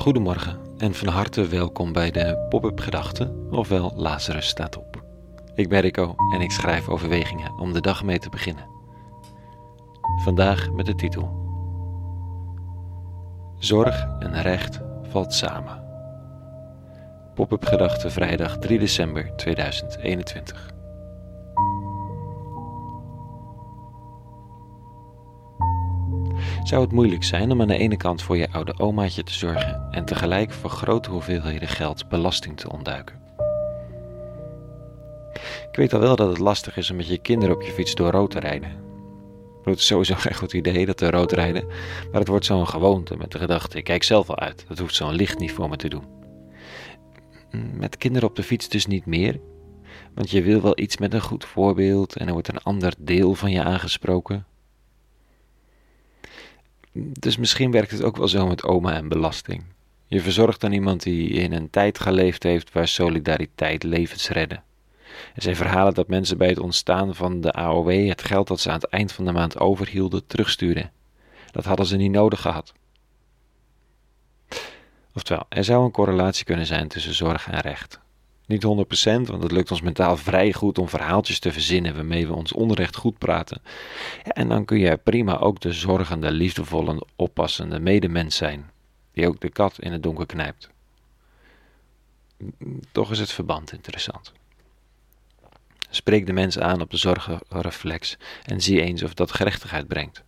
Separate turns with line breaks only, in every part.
Goedemorgen en van harte welkom bij de Pop-up Gedachten, ofwel Lazarus staat op. Ik ben Rico en ik schrijf overwegingen om de dag mee te beginnen. Vandaag met de titel Zorg en recht valt samen. Pop-up Gedachten vrijdag 3 december 2021. Zou het moeilijk zijn om aan de ene kant voor je oude omaatje te zorgen en tegelijk voor grote hoeveelheden geld belasting te ontduiken. Ik weet al wel dat het lastig is om met je kinderen op je fiets door rood te rijden. Het is sowieso geen goed idee dat we rood rijden, maar het wordt zo'n gewoonte met de gedachte: ik kijk zelf al uit, dat hoeft zo'n licht niet voor me te doen. Met kinderen op de fiets dus niet meer, want je wil wel iets met een goed voorbeeld en er wordt een ander deel van je aangesproken, dus misschien werkt het ook wel zo met oma en belasting. Je verzorgt dan iemand die in een tijd geleefd heeft waar solidariteit levens redde. Zij verhalen dat mensen bij het ontstaan van de AOW het geld dat ze aan het eind van de maand overhielden terugstuurden. Dat hadden ze niet nodig gehad. Oftewel, er zou een correlatie kunnen zijn tussen zorg en recht. Niet 100%, want het lukt ons mentaal vrij goed om verhaaltjes te verzinnen waarmee we ons onrecht goed praten. en dan kun je prima ook de zorgende, liefdevolle, oppassende medemens zijn, die ook de kat in het donker knijpt. Toch is het verband interessant. Spreek de mens aan op de zorgenreflex en zie eens of dat gerechtigheid brengt.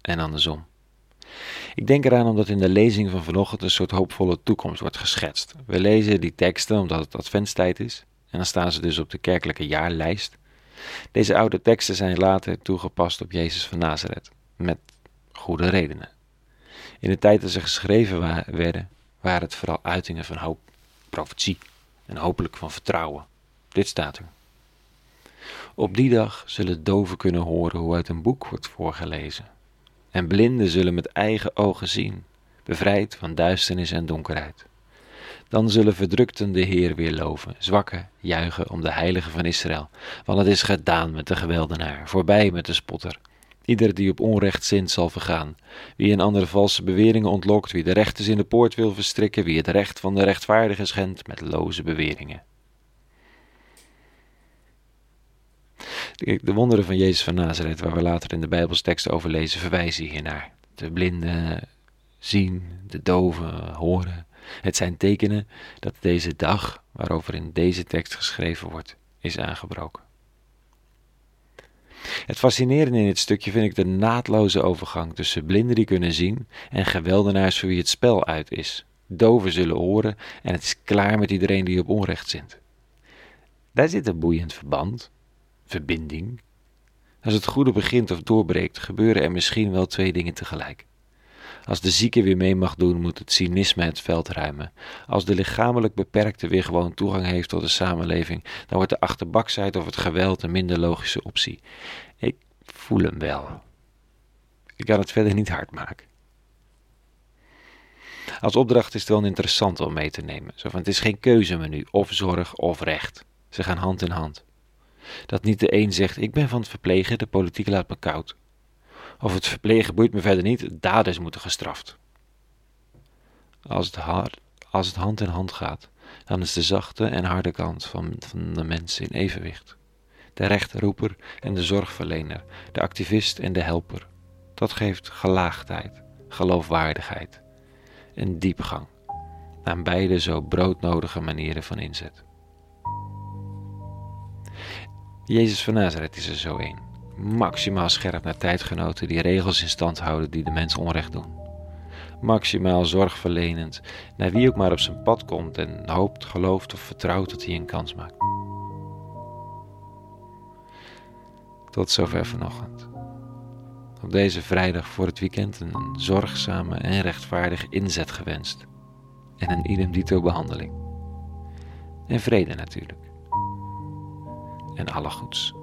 En andersom. Ik denk eraan omdat in de lezing van vanochtend een soort hoopvolle toekomst wordt geschetst. We lezen die teksten omdat het adventstijd is en dan staan ze dus op de kerkelijke jaarlijst. Deze oude teksten zijn later toegepast op Jezus van Nazareth, met goede redenen. In de tijd dat ze geschreven werden, waren het vooral uitingen van hoop, profetie en hopelijk van vertrouwen. Dit staat er. Op die dag zullen doven kunnen horen hoe uit een boek wordt voorgelezen en blinden zullen met eigen ogen zien, bevrijd van duisternis en donkerheid. Dan zullen verdrukten de Heer weer loven, zwakken juichen om de heilige van Israël, want het is gedaan met de geweldenaar, voorbij met de spotter. Ieder die op onrecht zint zal vergaan, wie een andere valse beweringen ontlokt, wie de rechters in de poort wil verstrikken, wie het recht van de rechtvaardige schendt met loze beweringen. De wonderen van Jezus van Nazareth, waar we later in de Bijbelsteksten over lezen, verwijzen hiernaar. De blinden zien, de doven horen. Het zijn tekenen dat deze dag, waarover in deze tekst geschreven wordt, is aangebroken. Het fascinerende in dit stukje vind ik de naadloze overgang tussen blinden die kunnen zien en geweldenaars voor wie het spel uit is. Doven zullen horen en het is klaar met iedereen die op onrecht zit. Daar zit een boeiend verband verbinding. Als het goede begint of doorbreekt, gebeuren er misschien wel twee dingen tegelijk. Als de zieke weer mee mag doen, moet het cynisme het veld ruimen. Als de lichamelijk beperkte weer gewoon toegang heeft tot de samenleving, dan wordt de achterbaksheid of het geweld een minder logische optie. Ik voel hem wel. Ik kan het verder niet hard maken. Als opdracht is het wel interessant om mee te nemen. Zo van, het is geen keuzemenu, of zorg of recht. Ze gaan hand in hand. Dat niet de een zegt: Ik ben van het verplegen, de politiek laat me koud. Of het verplegen boeit me verder niet, daders moeten gestraft. Als het, hard, als het hand in hand gaat, dan is de zachte en harde kant van, van de mens in evenwicht. De rechtroeper en de zorgverlener, de activist en de helper. Dat geeft gelaagdheid, geloofwaardigheid en diepgang aan beide zo broodnodige manieren van inzet. Jezus van Nazareth is er zo een. Maximaal scherp naar tijdgenoten die regels in stand houden die de mens onrecht doen. Maximaal zorgverlenend naar wie ook maar op zijn pad komt en hoopt, gelooft of vertrouwt dat hij een kans maakt. Tot zover vanochtend. Op deze vrijdag voor het weekend een zorgzame en rechtvaardige inzet gewenst. En een idem dito behandeling. En vrede natuurlijk en alle goeds.